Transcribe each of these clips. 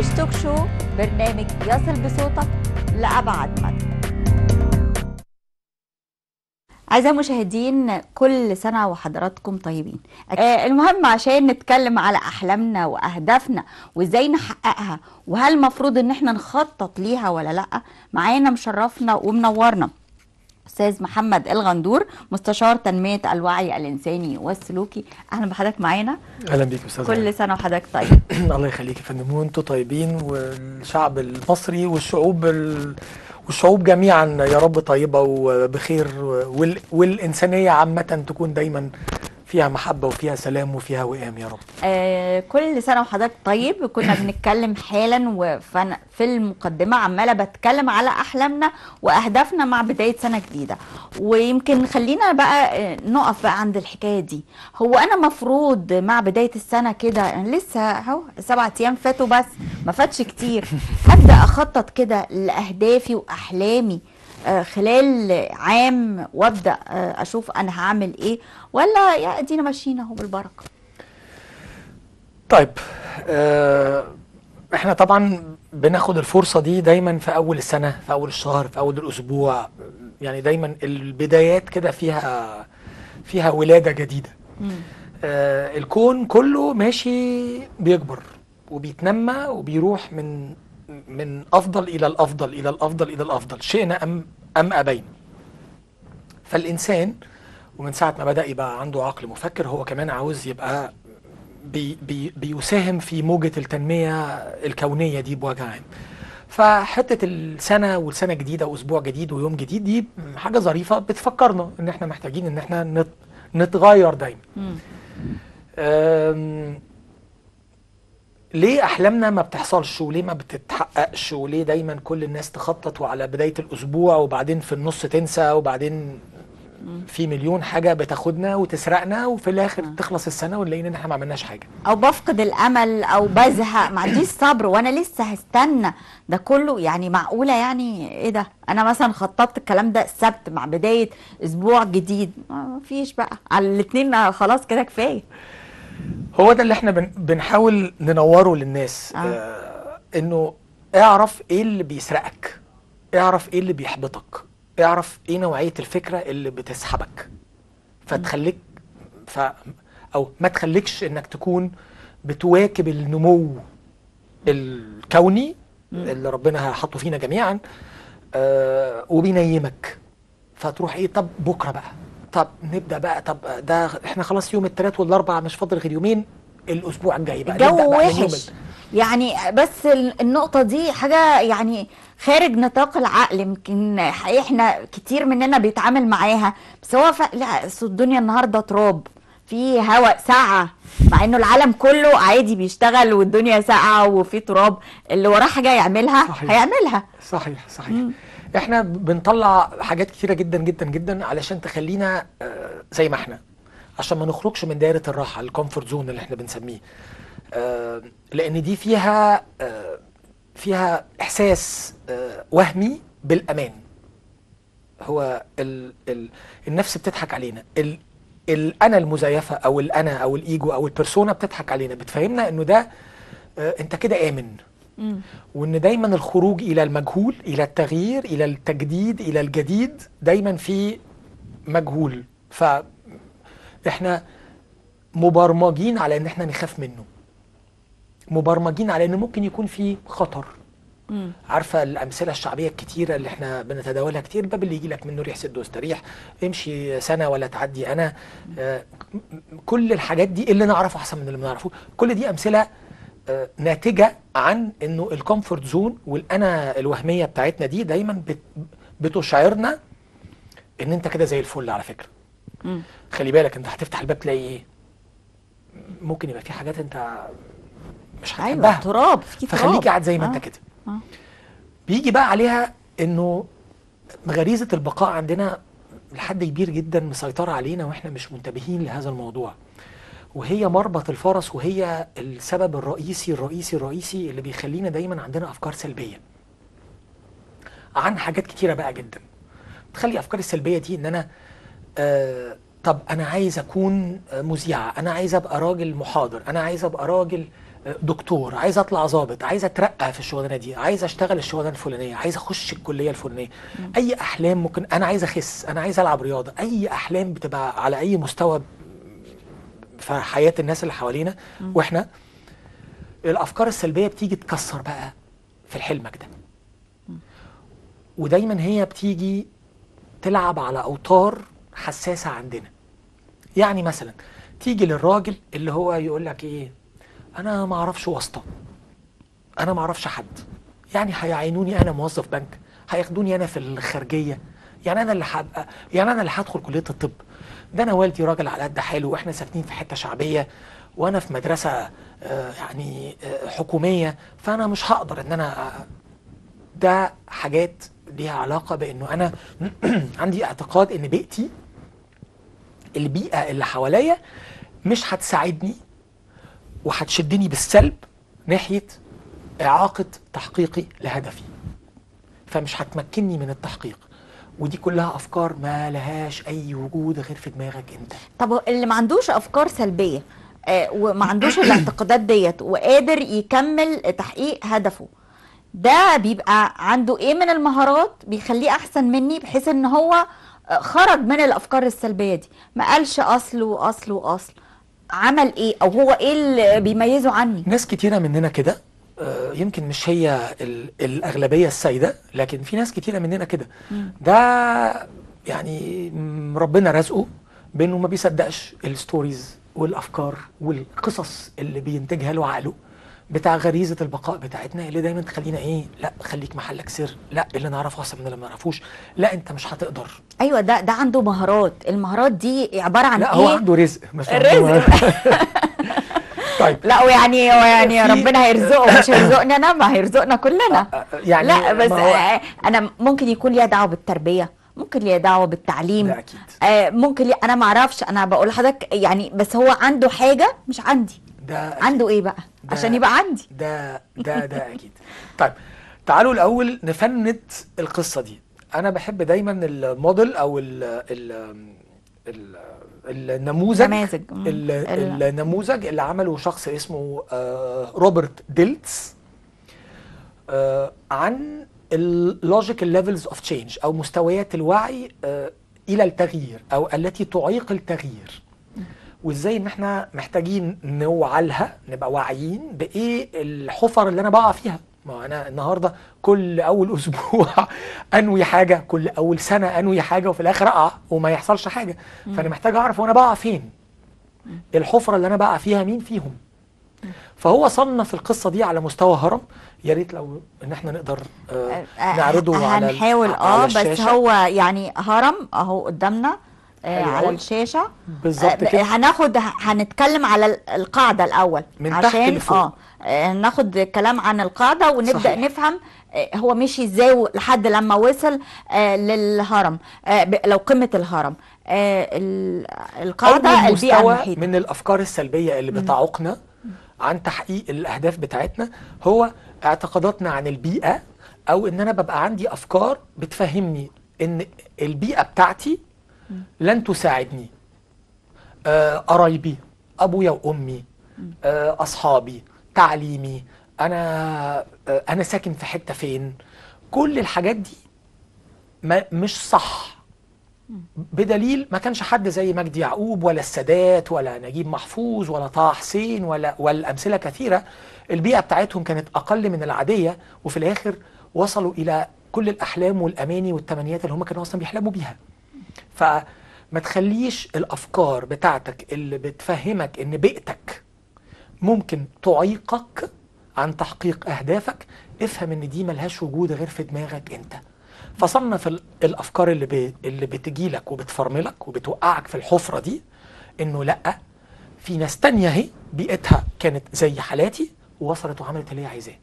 مش توك شو برنامج يصل بصوتك لأبعد مدى أعزائي المشاهدين كل سنة وحضراتكم طيبين. آه المهم عشان نتكلم على أحلامنا وأهدافنا وإزاي نحققها وهل المفروض إن إحنا نخطط ليها ولا لأ معانا مشرفنا ومنورنا. أستاذ محمد الغندور مستشار تنمية الوعي الإنساني والسلوكي. أهلا بحضرتك معانا. أهلا بيك أستاذ كل سنة وحضرتك طيب. الله يخليك يا فندم. وأنتم طيبين والشعب المصري والشعوب ال... والشعوب جميعا يا رب طيبة وبخير وال... والإنسانية عامة تكون دايما فيها محبة وفيها سلام وفيها وئام يا رب. آه كل سنة وحضرتك طيب. كنا بنتكلم حالا وفي المقدمه عمالة بتكلم على أحلامنا وأهدافنا مع بداية سنة جديدة. ويمكن خلينا بقى نقف بقى عند الحكاية دي. هو أنا مفروض مع بداية السنة كده لسه أهو سبعة أيام فاتوا بس ما فاتش كتير. أبدأ أخطط كده لأهدافي وأحلامي. خلال عام وابدأ أشوف أنا هعمل إيه ولا يا أدينا ماشيين أهو بالبركة. طيب آه إحنا طبعا بناخد الفرصة دي دايما في أول السنة في أول الشهر في أول الأسبوع. يعني دايما البدايات كده فيها فيها ولادة جديدة. آه الكون كله ماشي بيكبر وبيتنمى وبيروح من من افضل إلى الأفضل إلى الأفضل إلى الأفضل. شئنا ام أم أبينا فالإنسان ومن ساعة ما بدأ يبقى عنده عقل مفكر هو كمان عاوز يبقى بي بي بيساهم في موجة التنمية الكونية دي بوجه عام. فحتة السنة والسنة جديدة وأسبوع جديد ويوم جديد دي حاجة ظريفة بتفكرنا إن إحنا محتاجين إن إحنا نتغير دايما. ليه أحلامنا ما بتحصلش وليه ما بتتحققش وليه دايما كل الناس تخطط وعلى بداية الأسبوع وبعدين في النص تنسى وبعدين في مليون حاجة بتاخدنا وتسرقنا وفي الآخر تخلص السنة ونلاقينا إن إحنا ما عملناش حاجة. أو بفقد الأمل أو بزهق. ما عنديش صبر وأنا لسه هستنى. ده كله يعني معقولة يعني إيه ده؟ أنا مثلا خططت الكلام ده السبت مع بداية أسبوع جديد. ما فيش بقى. على الاثنين خلاص كده كفاية. هو ده اللي إحنا بن بنحاول ننوره للناس. آه. آه انه اعرف إيه اللي بيسرقك. اعرف إيه اللي بيحبطك. اعرف إيه نوعية الفكرة اللي بتسحبك. فتخليك ف أو ما تخليكش انك تكون بتواكب النمو الكوني. اللي ربنا حطه فينا جميعا آه وبينيمك. فتروح إيه؟ طب بكرة بقى. طب نبدأ بقى. طب ده إحنا خلاص يوم الثلاث والاربع مش فاضل غير يومين الأسبوع الجاي بقى. الجو وحش. يعني بس النقطة دي حاجة يعني خارج نطاق العقل يمكن إحنا كتير مننا بيتعامل معاها. بس هو ف... لا الدنيا النهارده تراب. في هواء ساقعة مع إنه العالم كله عادي بيشتغل والدنيا ساقعة وفي تراب. اللي وراه حاجة يعملها صحيح. هيعملها. صحيح صحيح. مم. إحنا بنطلع حاجات كتيرة جدا جدا جدا علشان تخلينا زي ما إحنا عشان ما نخرجش من دايرة الراحة ال comfort zone اللي إحنا بنسميه. لأن دي فيها فيها إحساس وهمي بالأمان. هو ال ال النفس بتضحك علينا. ال الانا المزيفة أو الانا أو الإيجو أو البرسونا بتضحك علينا. بتفهمنا إنه ده أنت كده آمن. وإن دايما الخروج إلى المجهول إلى التغيير إلى التجديد إلى الجديد دايما في مجهول. ف إحنا مبرمجين على إن إحنا نخاف منه. مبرمجين على ان ممكن يكون في خطر. مم. عارفة الأمثلة الشعبية الكتيرة اللي إحنا بنتداولها كتير؟ الباب اللي يجي لك منه ريح سد واستريح امشي سنة ولا تعدي أنا. آه كل الحاجات دي اللي نعرفه أحسن من اللي ما نعرفه كل دي أمثلة ناتجة عن إنه ال comfort zone والأنا الوهمية بتاعتنا دي دايما بت بتشعرنا إن أنت كده زي الفل على فكرة م. خلي بالك أنت هتفتح الباب تلاقي إيه ممكن يبقى في حاجات أنت مش هتحبها أيوه تراب في تراب فخليك قاعد زي ما آه. انت كده آه. بيجي بقى عليها إنه غريزة البقاء عندنا لحد كبير جدا مسيطرة علينا وإحنا مش منتبهين لهذا الموضوع وهي مربط الفرس وهي السبب الرئيسي الرئيسي الرئيسي اللي بيخلينا دايما عندنا أفكار سلبية. عن حاجات كتيرة بقى جدا. تخلي افكار السلبية دي إن أنا آه طب أنا عايز أكون مذيعة أنا عايز أبقى راجل محاضر أنا عايز أبقى راجل آه، دكتور عايز أطلع ضابط عايز أترقى في الشغلانة دي عايز أشتغل الشغلانة الفلانية عايز أخش الكلية الفلانية. أي أحلام ممكن أنا عايز أخس أنا عايز ألعب رياضة. أي أحلام بتبقى على أي مستوى في حياة الناس اللي حوالينا وإحنا الأفكار السلبية بتيجي تكسر بقى في حلمك ده. ودايما هي بتيجي تلعب على أوتار حساسة عندنا. يعني مثلا تيجي للراجل اللي هو يقول لك إيه أنا ما أعرفش واسطة. أنا ما أعرفش حد. يعني هيعينوني أنا موظف بنك هياخدوني أنا في الخارجية. يعني أنا اللي هبقى يعني أنا اللي هدخل كلية الطب. ده أنا والدي راجل على قد حاله وإحنا ساكنين في حتة شعبية وأنا في مدرسة آه، يعني آه، حكومية فأنا مش هقدر إن أنا ده حاجات ليها علاقة بإنه أنا عندي اعتقاد إن بيئتي البيئة اللي حواليا مش هتساعدني وهتشدني بالسلب ناحية إعاقة تحقيقي لهدفي. فمش هتمكنني من التحقيق. ودي كلها أفكار ما لهاش أي وجود غير في دماغك أنت. طب اللي ما عندوش أفكار سلبية آه، وما عندوش الاعتقادات ديت وقادر يكمل تحقيق هدفه ده بيبقى عنده إيه من المهارات بيخليه أحسن مني بحيث إن هو آه، خرج من الأفكار السلبية دي؟ ما قالش اصل واصل واصل عمل إيه؟ أو هو إيه اللي بيميزه عني؟ ناس كتيرة مننا كده يمكن مش هي ال- الأغلبية السائدة لكن في ناس كتيرة مننا كده. ده يعني ربنا رزقه بأنه ما بيصدقش الستوريز والأفكار والقصص اللي بينتجها له عقله بتاع غريزة البقاء بتاعتنا اللي دايما تخلينا إيه لا خليك محلك سر لا اللي نعرفه احسن من اللي ما نعرفوش لا أنت مش هتقدر. أيوه ده ده عنده مهارات. المهارات دي عبارة عن لا إيه؟ هو عنده رزق مش الرزق. طيب. لا ويعني ويعني ربنا هيرزقه مش هيرزقني أنا ما هيرزقنا كلنا. يعني لا بس هو- آه، أنا ممكن يكون ليها دعوة بالتربية ممكن ليها دعوة بالتعليم. ده أكيد. آه ممكن ليه أنا ما أعرفش أنا بقول لحضرتك يعني بس هو عنده حاجة مش عندي. ده. عنده إيه بقى؟ ده- عشان يبقى عندي. ده ده ده أكيد. طيب تعالوا الأول نفند القصة دي. أنا بحب دايما الموديل أو ال ال النموذج نماذج. النموذج اللي عمله شخص اسمه آه، روبرت ديلتس آه، عن ال logical levels of change أو مستويات الوعي آه، إلى التغيير أو التي تعيق التغيير. وإزاي إن إحنا محتاجين نوعى لها نبقى واعيين بإيه الحفر اللي أنا بقع فيها. ما أنا النهارده كل أول أسبوع أنوي حاجة كل أول سنة أنوي حاجة وفي الآخر أقع وما يحصلش حاجة فأنا محتاج أعرف وأنا بقع فين الحفرة اللي أنا بقع فيها مين فيهم فهو صنف القصة دي على مستوى هرم يا ريت لو إن إحنا نقدر آه آه، نعرضه على ال- هنحاول آه على بس. هو يعني هرم أهو قدامنا آه حلو على. الشاشة بالظبط آه، كده. هناخد هنتكلم على ال- القاعدة الأول من تحت عشان لفوق. آه ناخد كلام عن القاعدة ونبدأ صحيح. نفهم آه، هو مشي إزاي لحد لما وصل آه، للهرم آه، لو قمة الهرم. آه، ال- القاعدة البيئة مستوى المحيطه من الأفكار السلبية اللي بتعوقنا عن تحقيق الأهداف بتاعتنا هو اعتقاداتنا عن البيئة أو إن أنا ببقى عندي أفكار بتفهمني إن البيئة بتاعتي لن تساعدني آه، قرايبي أبويا وأمي آه، أصحابي تعليمي أنا آه، أنا ساكن في حتة فين؟ كل الحاجات دي ما مش صح. بدليل ما كانش حد زي مجدي يعقوب ولا السادات ولا نجيب محفوظ ولا طه حسين ولا والأمثلة كثيرة. البيئة بتاعتهم كانت أقل من العادية وفي الآخر وصلوا إلى كل الأحلام والأماني والتمنيات اللي هم كانوا أصلا بيحلموا بيها. فما تخليش الأفكار بتاعتك اللي بتفهمك إن بيئتك ممكن تعيقك عن تحقيق أهدافك. افهم إن دي ملهاش وجود غير في دماغك أنت. فصنف ال- الأفكار اللي ب... اللي بتجيلك وبتفرملك وبتوقعك في الحفرة دي إنه لأ في ناس تانية أهي بيئتها كانت زي حالاتي ووصلت وعملت اللي هي عايزاه.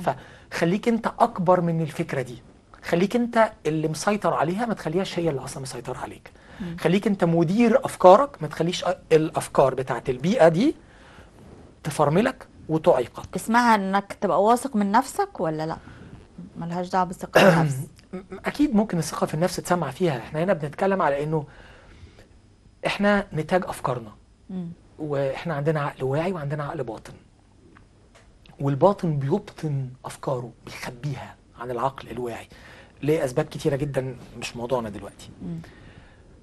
فخليك أنت أكبر من الفكرة دي. خليك أنت اللي مسيطر عليها ما تخليهاش هي اللي أصلا مسيطرة عليك. خليك أنت مدير أفكارك ما تخليش الأفكار بتاعت البيئة دي تفرملك وتعيقك. اسمها إنك تبقى واثق من نفسك ولا لأ؟ ملهاش دعوة بالثقة بالنفس م- أكيد ممكن الثقة في النفس تسمع فيها. إحنا هنا بنتكلم على إنه إحنا نتاج أفكارنا. وإحنا عندنا عقل واعي وعندنا عقل باطن. والباطن بيبطن أفكاره بيخبيها عن العقل الواعي. لاسباب كتيرة جدا مش موضوعنا دلوقتي.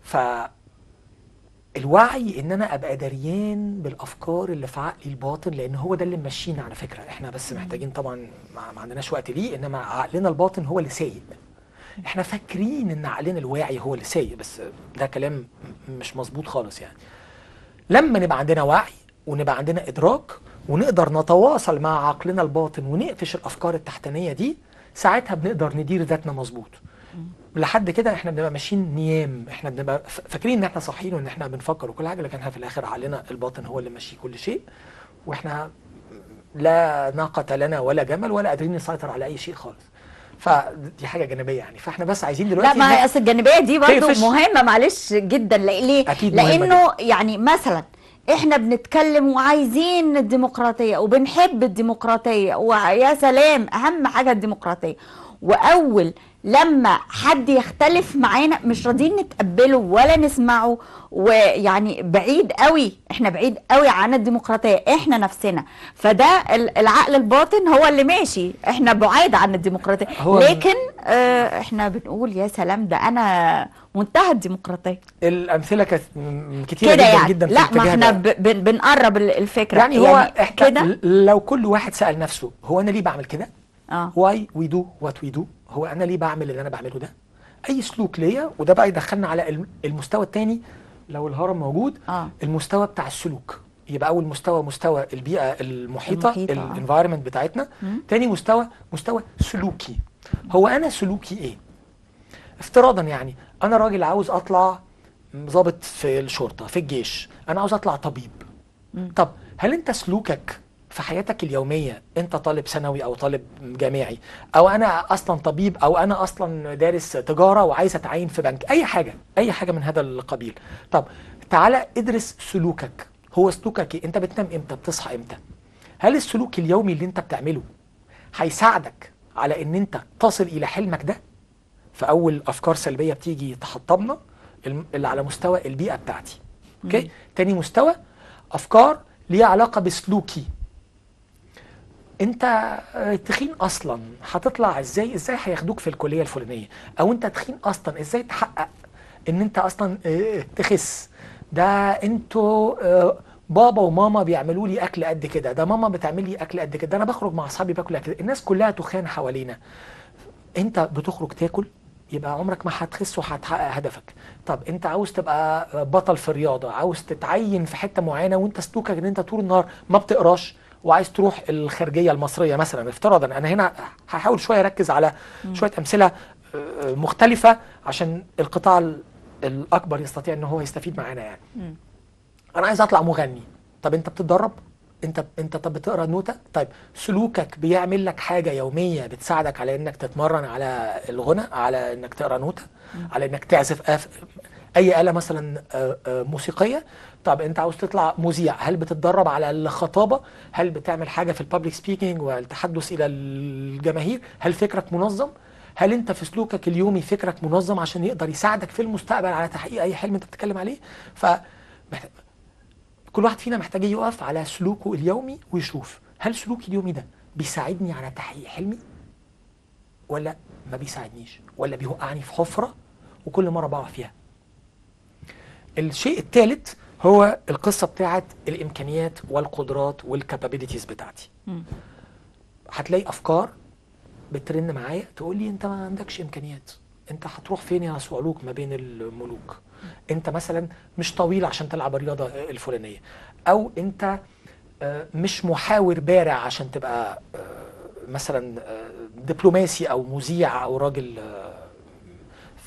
ف الوعي إن أنا أبقى دريان بالأفكار اللي في عقلي الباطن لأن هو ده اللي ممشينا على فكرة. إحنا بس محتاجين طبعا ما عندناش وقت ليه إنما عقلنا الباطن هو اللي سايق إحنا فاكرين إن عقلنا الواعي هو اللي سايق بس ده كلام مش مظبوط خالص يعني. لما نبقى عندنا وعي ونبقى عندنا إدراك ونقدر نتواصل مع عقلنا الباطن ونقفش الأفكار التحتانية دي ساعتها بنقدر ندير ذاتنا مظبوط. لحد كده إحنا بنبقى ماشيين نيام إحنا بنبقى فاكرين ان إحنا صاحيين وان إحنا بنفكر وكل حاجة لكن إحنا في الآخر عقلنا الباطن هو اللي ماشي كل شيء وإحنا لا ناقة لنا ولا جمل ولا قادرين نسيطر على أي شيء خالص. فدي حاجة جانبية يعني. فاحنا بس عايزين لا دلوقتي ما إن- هي أصل الجانبية دي برضو تقفش. مهمة معلش جدا. لا- ليه؟ أكيد لأنه يعني مثلا إحنا بنتكلم وعايزين الديمقراطية وبنحب الديمقراطية ويا سلام أهم حاجة الديمقراطية. وأول لما حد يختلف معانا مش راضيين نتقبله ولا نسمعه ويعني بعيد قوي إحنا بعيد قوي عن الديمقراطية إحنا نفسنا. فده ال- العقل الباطن هو اللي ماشي إحنا بعاد عن الديمقراطية. لكن آه إحنا بنقول يا سلام ده أنا منتهى الديمقراطية. الأمثلة كانت كتيرة جدا يعني. جدا لا ما إحنا بنقرب ال- الفكرة. يعني هو إحنا كده؟ لو كل واحد سأل نفسه هو أنا ليه بعمل كده؟ آه. why we do what we do هو أنا ليه بعمل اللي أنا بعمله ده؟ أي سلوك ليا وده بقى يدخلنا على الم- المستوى الثاني لو الهرم موجود آه. المستوى بتاع السلوك. يبقى أول مستوى مستوى البيئة المحيطة آه. ال environment بتاعتنا. مم. تاني مستوى مستوى سلوكي. هو أنا سلوكي إيه؟ افتراضا يعني أنا راجل عاوز أطلع ضابط في الشرطة في الجيش. أنا عاوز أطلع طبيب. مم. طب هل أنت سلوكك في حياتك اليومية أنت طالب ثانوي أو طالب جامعي أو أنا أصلا طبيب أو أنا أصلا دارس تجارة وعايز أتعين في بنك أي حاجة أي حاجة من هذا القبيل. طب تعالى ادرس سلوكك. هو سلوكك إيه؟ أنت بتنام إمتى؟ بتصحى إمتى؟ هل السلوك اليومي اللي أنت بتعمله هيساعدك على إن أنت تصل إلى حلمك ده؟ فاول أفكار سلبية بتيجي تحطمنا اللي على مستوى البيئة بتاعتي. أوكي؟ تاني مستوى أفكار ليها علاقة بسلوكي. انت آه، تخين أصلا هتطلع إزاي؟ إزاي هياخدوك في الكلية الفلانية؟ أو انت تخين أصلا إزاي تحقق ان انت أصلا آه، تخس؟ ده أنتوا آه، بابا وماما بيعملوا لي اكل قد كده ده ماما بتعمل لي اكل قد كده ده أنا بخرج مع اصحابي باكل اكل الناس كلها تخان حوالينا. انت بتخرج تاكل يبقى عمرك ما هتخس وهتحقق هدفك. طب انت عاوز تبقى بطل في الرياضة عاوز تتعين في حتة معينة وانت سلوكك ان انت طول النهار ما بتقراش وعايز تروح الخارجية المصرية مثلا افتراضا أنا هنا هحاول شوية أركز على شوية أمثلة آه، مختلفة عشان القطاع ال- الأكبر يستطيع إن هو يستفيد معانا يعني. أنا عايز أطلع مغني. طب أنت بتتدرب؟ أنت أنت طب بتقرأ نوتة؟ طيب سلوكك بيعمل لك حاجة يومية بتساعدك على إنك تتمرن على الغنى على إنك تقرأ نوتة على إنك تعزف أف... أي آلة مثلا آه، آه، موسيقية؟ طب أنت عاوز تطلع مذيع هل بتتدرب على الخطابة؟ هل بتعمل حاجة في البابليك سبيكينج والتحدث إلى الجماهير؟ هل فكرك منظم؟ هل أنت في سلوكك اليومي فكرك منظم عشان يقدر يساعدك في المستقبل على تحقيق أي حلم أنت بتتكلم عليه؟ ف كل واحد فينا محتاج يقف على سلوكه اليومي ويشوف هل سلوكي اليومي ده بيساعدني على تحقيق حلمي؟ ولا ما بيساعدنيش؟ ولا بيوقعني في حفرة؟ وكل مرة بقع فيها. الشيء الثالث هو القصة بتاعت الإمكانيات والقدرات والكابابيليتيز بتاعتي. هتلاقي أفكار بترن معايا تقول لي أنت ما عندكش إمكانيات. أنت هتروح فين يا صعلوك ما بين الملوك؟ أنت مثلا مش طويل عشان تلعب الرياضة الفلانية. أو أنت آه، مش محاور بارع عشان تبقى آه، مثلا آه، دبلوماسي أو مذيع أو راجل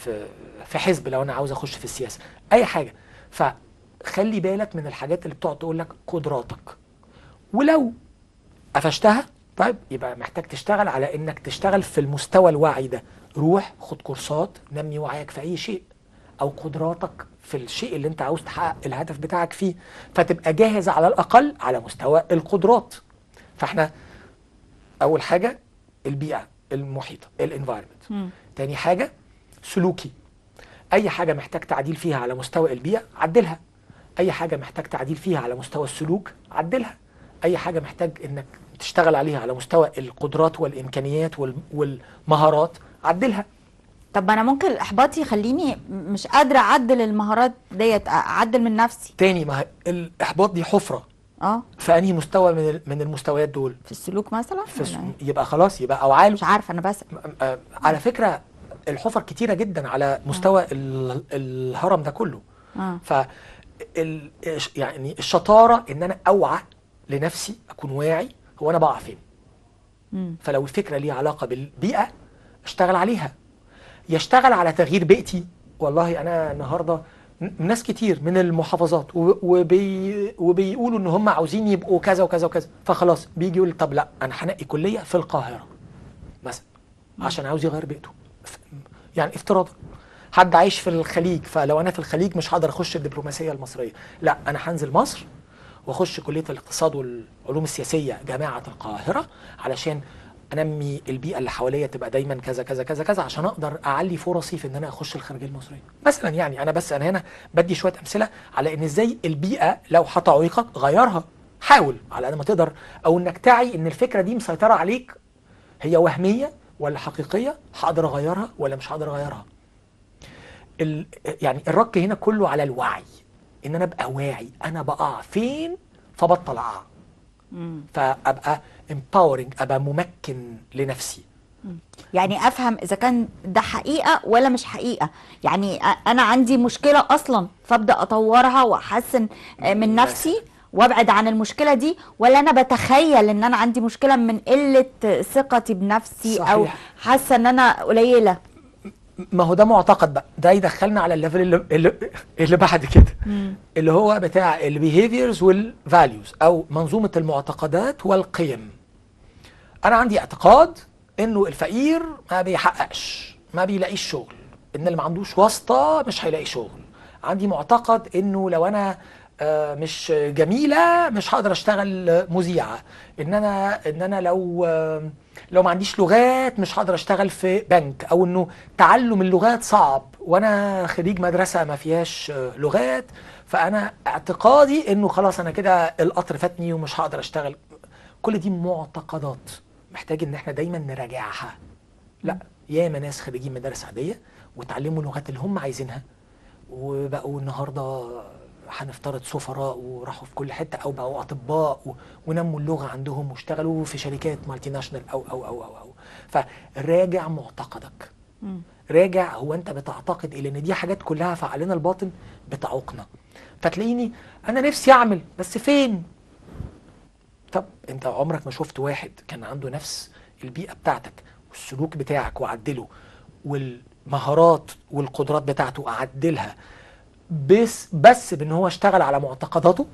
في في حزب لو أنا عاوز أخش في السياسة. أي حاجة. فخلي بالك من الحاجات اللي بتقعد تقول لك قدراتك. ولو قفشتها طيب يبقى محتاج تشتغل على إنك تشتغل في المستوى الوعي ده. روح خد كورسات نمي وعيك في أي شيء. أو قدراتك في الشيء اللي أنت عاوز تحقق الهدف بتاعك فيه. فتبقى جاهز على الأقل على مستوى القدرات. فإحنا أول حاجة البيئة المحيطة الانفايرمنت. تاني حاجة سلوكي. أي حاجة محتاج تعديل فيها على مستوى البيئة عدلها. أي حاجة محتاج تعديل فيها على مستوى السلوك عدلها. أي حاجة محتاج إنك تشتغل عليها على مستوى القدرات والإمكانيات وال- والمهارات عدلها. طب أنا ممكن الاحباط يخليني مش قادرة أعدل المهارات ديت أعدل من نفسي؟ تاني ما الإحباط دي حفرة. آه. في أنهي مستوى من من المستويات دول؟ في السلوك مثلا في الس- ولا إيه؟ يبقى خلاص يبقى اوعاله مش عارفة أنا بس على فكرة الحفر كتيرة جدا على مستوى ال- الهرم ده كله. آه. ف يعني الشطارة إن أنا أوعى لنفسي أكون واعي هو أنا بقع فين. مم. فلو الفكرة ليها علاقة بالبيئة اشتغل عليها. يشتغل على تغيير بيئتي. والله أنا النهارده ناس كتير من المحافظات وبي وبيقولوا إن هم عاوزين يبقوا كذا وكذا وكذا. فخلاص بيجي يقول طب لا أنا هنقي كلية في القاهرة مثلا عشان عاوز يغير بيئته. يعني افتراضا. حد عايش في الخليج فلو أنا في الخليج مش هقدر أخش الدبلوماسية المصرية. لا أنا هنزل مصر وأخش كلية الاقتصاد والعلوم السياسية جامعة القاهرة علشان أنمي البيئة اللي حواليا تبقى دايما كذا كذا كذا كذا عشان أقدر أعلي فرصي في إن أنا أخش الخارجيه المصريه مثلا يعني أنا بس أنا هنا بدي شوية أمثلة على إن إزاي البيئة لو هتعوقك غيرها. حاول على قد ما تقدر أو إنك تعي إن الفكرة دي مسيطرة عليك هي وهمية ولا حقيقية هقدر أغيرها ولا مش هقدر أغيرها. ال... يعني الرك هنا كله على الوعي إن أنا أبقى واعي أنا بقع فين؟ فبطل أقع. فأبقى empowering أبقى ممكن لنفسي. يعني أفهم إذا كان ده حقيقة ولا مش حقيقة. يعني أنا عندي مشكلة أصلا فأبدأ أطورها وأحسن آه، من نفسي وابعد عن المشكلة دي ولا أنا بتخيل إن أنا عندي مشكلة من قلة ثقتي بنفسي أو صحيح. حاسة إن أنا قليلة. ما هو ده معتقد بقى. ده يدخلنا على ال level اللي, اللي, اللي بعد كده. اللي هو بتاع ال behaviors وال values أو منظومة المعتقدات والقيم. أنا عندي اعتقاد إنه الفقير ما بيحققش ما بيلاقيش شغل. إن اللي ما عندوش واسطة مش هيلاقي شغل. عندي معتقد إنه لو أنا مش جميلة مش هقدر أشتغل آه، مذيعة. إن أنا إن أنا لو آه، لو ما عنديش لغات مش هقدر أشتغل في بنك أو إنه تعلم اللغات صعب. وأنا خريج مدرسة ما فيهاش آه، لغات فأنا اعتقادي إنه خلاص أنا كده القطر فاتني ومش هقدر أشتغل. كل دي معتقدات محتاج إن إحنا دايما نراجعها. لأ ياما ناس خريجين مدارس عادية وتعلموا اللغات اللي هم عايزينها وبقوا النهارده هنفترض سفراء وراحوا في كل حتة أو بقوا أطباء و- ونموا اللغة عندهم واشتغلوا في شركات مالتي ناشونال أو أو أو أو, أو. فراجع معتقدك مم. راجع هو أنت بتعتقد إيه لأن دي حاجات كلها في عقلنا الباطن بتعوقنا فتلاقيني أنا نفسي أعمل بس فين طب أنت عمرك ما شفت واحد كان عنده نفس البيئة بتاعتك والسلوك بتاعك وعدله والمهارات والقدرات بتاعته أعدلها بس بس بان هو اشتغل على معتقداته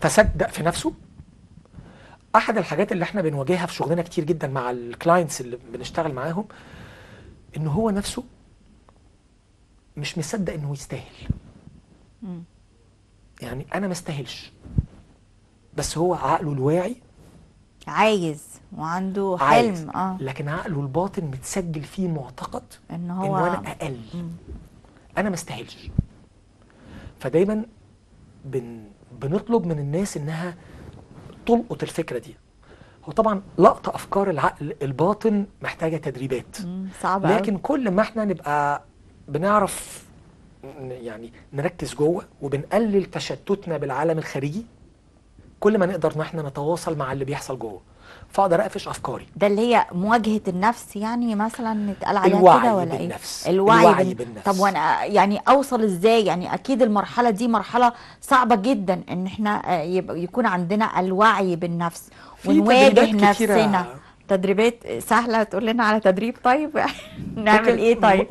فصدق في نفسه. أحد الحاجات اللي إحنا بنواجهها في شغلنا كتير جدا مع الكلاينتس اللي بنشتغل معاهم إن هو نفسه مش مصدق إنه يستاهل. مم. يعني أنا ما استاهلش. بس هو عقله الواعي. عايز وعنده عايز. حلم آه. لكن عقله الباطن متسجل فيه معتقد إن هو انه أنا أقل. مم. أنا ما استاهلش. فدايما بن بنطلب من الناس إنها تلقط الفكرة دي هو طبعا لقط أفكار العقل الباطن محتاجة تدريبات مم. صعب أوي. لكن كل ما إحنا نبقى بنعرف يعني نركز جوه وبنقلل تشتتنا بالعالم الخارجي كل ما نقدر إن إحنا نتواصل مع اللي بيحصل جوه فاقدر اقفش افكاري ده اللي هي مواجهة النفس يعني مثلا نتقال عليها كده ولا بالنفس. إيه؟ الوعي, الوعي بال- بالنفس. طب وأنا يعني أوصل إزاي؟ يعني أكيد المرحلة دي مرحلة صعبة جدا إن إحنا آه، يكون عندنا الوعي بالنفس ونواجه. نفسنا تدريبات سهلة تقول لنا على تدريب طيب نعمل إيه طيب؟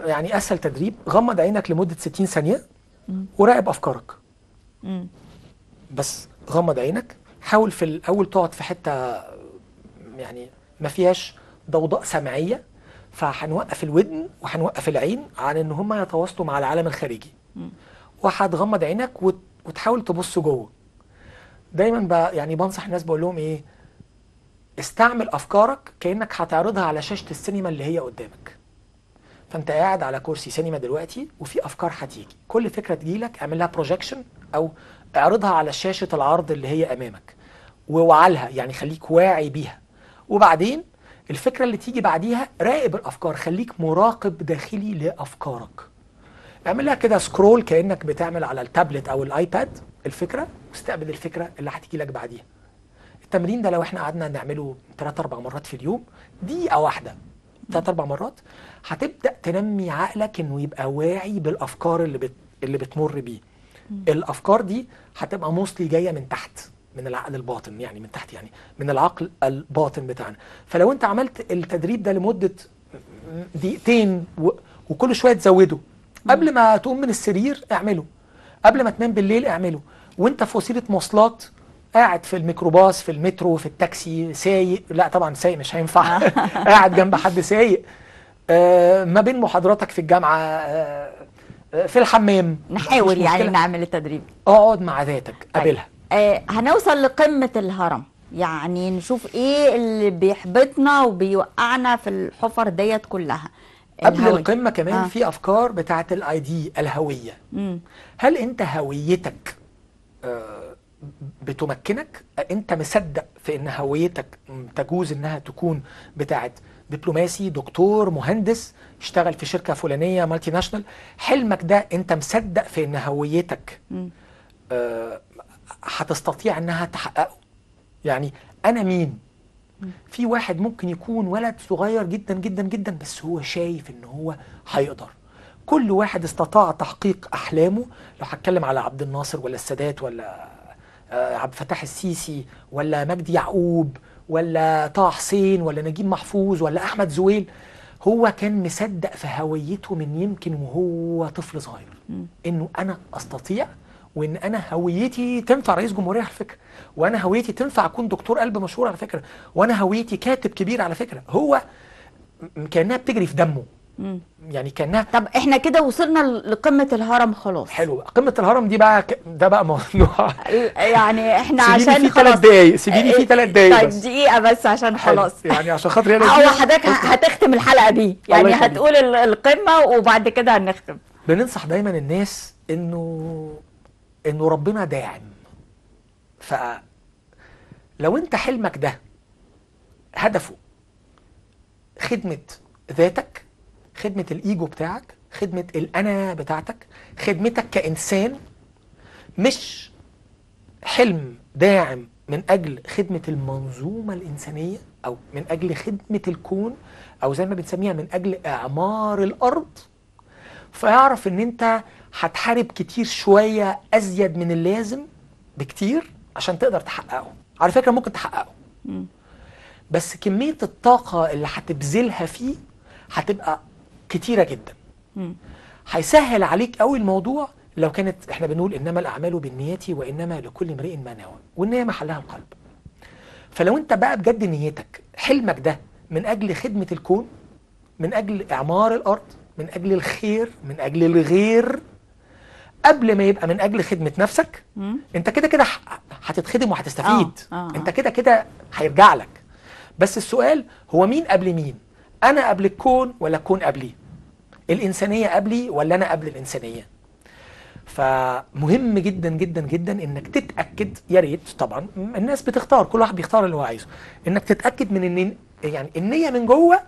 يعني أسهل تدريب غمض عينك لمدة 60 ثانية وراقب أفكارك مم. بس غمض عينك حاول في الأول تقعد في حتة يعني ما فيهاش ضوضاء سمعية فهنوقف الودن وهنوقف العين عن إن هم يتواصلوا مع العالم الخارجي. وهتغمض عينك وت- وتحاول تبص جوه. دايما. يعني بنصح الناس بقول لهم إيه استعمل أفكارك كأنك هتعرضها على شاشة السينما اللي هي قدامك. فأنت قاعد على كرسي سينما دلوقتي وفي أفكار هتيجي. كل فكرة تجيلك اعمل لها projection أو اعرضها على شاشة العرض اللي هي أمامك. ووعى لها يعني خليك واعي بيها. وبعدين الفكرة اللي تيجي بعديها راقب الأفكار خليك مراقب داخلي لأفكارك. اعمل لها كده scroll كأنك بتعمل على التابلت أو ال iPad. الفكرة؟ واستقبل الفكرة اللي هتيجي لك بعديها. التمرين ده لو إحنا قعدنا نعمله 3 4 مرات في اليوم دقيقة واحدة 3 4 مرات هتبدأ تنمي عقلك إنه يبقى واعي بالأفكار اللي بت... اللي بتمر بيه. الأفكار دي هتبقى موستلي جاية من تحت. من العقل الباطن يعني من تحت يعني من العقل الباطن بتاعنا. فلو انت عملت التدريب ده لمدة دقيقتين. وكل شوية تزوده قبل ما تقوم من السرير اعمله قبل ما تنام بالليل اعمله. وانت في وسيلة مواصلات قاعد في الميكروباص في المترو في التاكسي سايق. لا طبعا سايق مش هينفع. قاعد جنب حد سايق. آه ما بين محاضراتك في الجامعة آه آه، في الحمام. نحاول يعني. نعمل التدريب. اقعد مع ذاتك قابلها. آه هنوصل لقمة الهرم يعني نشوف إيه اللي بيحبطنا وبيوقعنا في الحفر ديت كلها قبل الهوية. القمة كمان آه. في أفكار بتاعة ال ID الهوية مم. هل أنت هويتك آه، بتمكنك أنت مصدق في إن هويتك تجوز إنها تكون بتاعت دبلوماسي دكتور مهندس اشتغل في شركة فلانية multinational حلمك ده أنت مصدق في إن هويتك. آه، هتستطيع إنها تحققه. يعني أنا مين؟ في واحد ممكن يكون ولد صغير جدا جدا جدا بس هو شايف إن هو هيقدر. كل واحد استطاع تحقيق أحلامه. لو هتكلم على عبد الناصر ولا السادات ولا آه، عبد الفتاح السيسي ولا مجدي يعقوب ولا طه حسين ولا نجيب محفوظ ولا أحمد زويل هو كان مصدق في هويته من يمكن وهو طفل صغير. إنه أنا أستطيع وإن أنا هويتي تنفع رئيس جمهورية على فكرة وأنا هويتي تنفع أكون دكتور قلب مشهور على فكرة وأنا هويتي كاتب كبير على فكرة. هو كأنها بتجري في دمه. مم. يعني كأنها طب إحنا كده وصلنا لقمة الهرم خلاص. حلو. قمة الهرم دي بقى ك... ده بقى موضوع يعني إحنا عشان خلاص. دقايق سيبيني فيه ثلاث دقايق طيب بس. دقيقة بس عشان. خلاص. يعني عشان خاطر أنا هو حضرتك هتختم الحلقة دي. يعني. هتقول ال- القمة وبعد كده هنختم. بننصح دايما الناس إنه إنه ربنا داعم. ف لو أنت حلمك ده هدفه خدمة ذاتك خدمة الإيجو بتاعك خدمة الأنا بتاعتك خدمتك كإنسان مش حلم داعم من أجل خدمة المنظومة الإنسانية أو من أجل خدمة الكون أو زي ما بنسميها من أجل إعمار الأرض. فيعرف إن أنت هتحارب كتير شوية أزيد من اللازم بكتير عشان تقدر تحققه على فكرة ممكن تحققه. بس كمية الطاقة اللي هتبذلها فيه هتبقى كتيرة جدا. هيسهل عليك قوي الموضوع لو كانت إحنا بنقول إنما الأعمال بالنيات وإنما لكل امرئ ما نوى والنية محلها القلب فلو أنت بقى بجد نيتك حلمك ده من أجل خدمة الكون من أجل إعمار الأرض من أجل الخير من أجل الغير قبل ما يبقى من أجل خدمة نفسك مم. أنت كده كده هتتخدم وهتستفيد. آه، آه، أنت آه. كده كده هيرجع لك. بس السؤال هو مين قبل مين؟ أنا قبل الكون ولا الكون قبلي؟ الإنسانية قبلي ولا أنا قبل الإنسانية؟ فمهم جدا جدا جدا إنك تتأكد يا ريت طبعا الناس بتختار كل واحد بيختار اللي هو عايزه. إنك تتأكد من إن يعني النية من جوه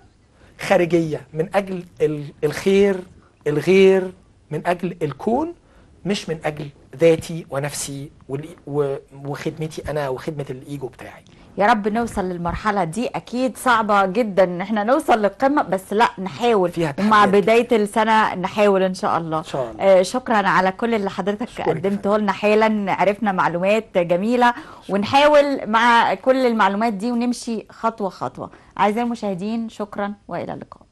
خارجية من أجل ال- الخير الغير من أجل الكون مش من أجل ذاتي ونفسي وخدمتي أنا وخدمة الإيجو بتاعي. يا رب نوصل للمرحلة دي. أكيد صعبة جدا إن إحنا نوصل للقمة بس لأ نحاول. فيها ومع تحديات بداية السنة نحاول إن شاء الله. إن شاء الله. آه، شكرا على كل اللي حضرتك قدمته لنا حالا. عرفنا معلومات جميلة. ونحاول مع كل المعلومات دي ونمشي خطوة خطوة. أعزائي المشاهدين شكرا وإلى اللقاء.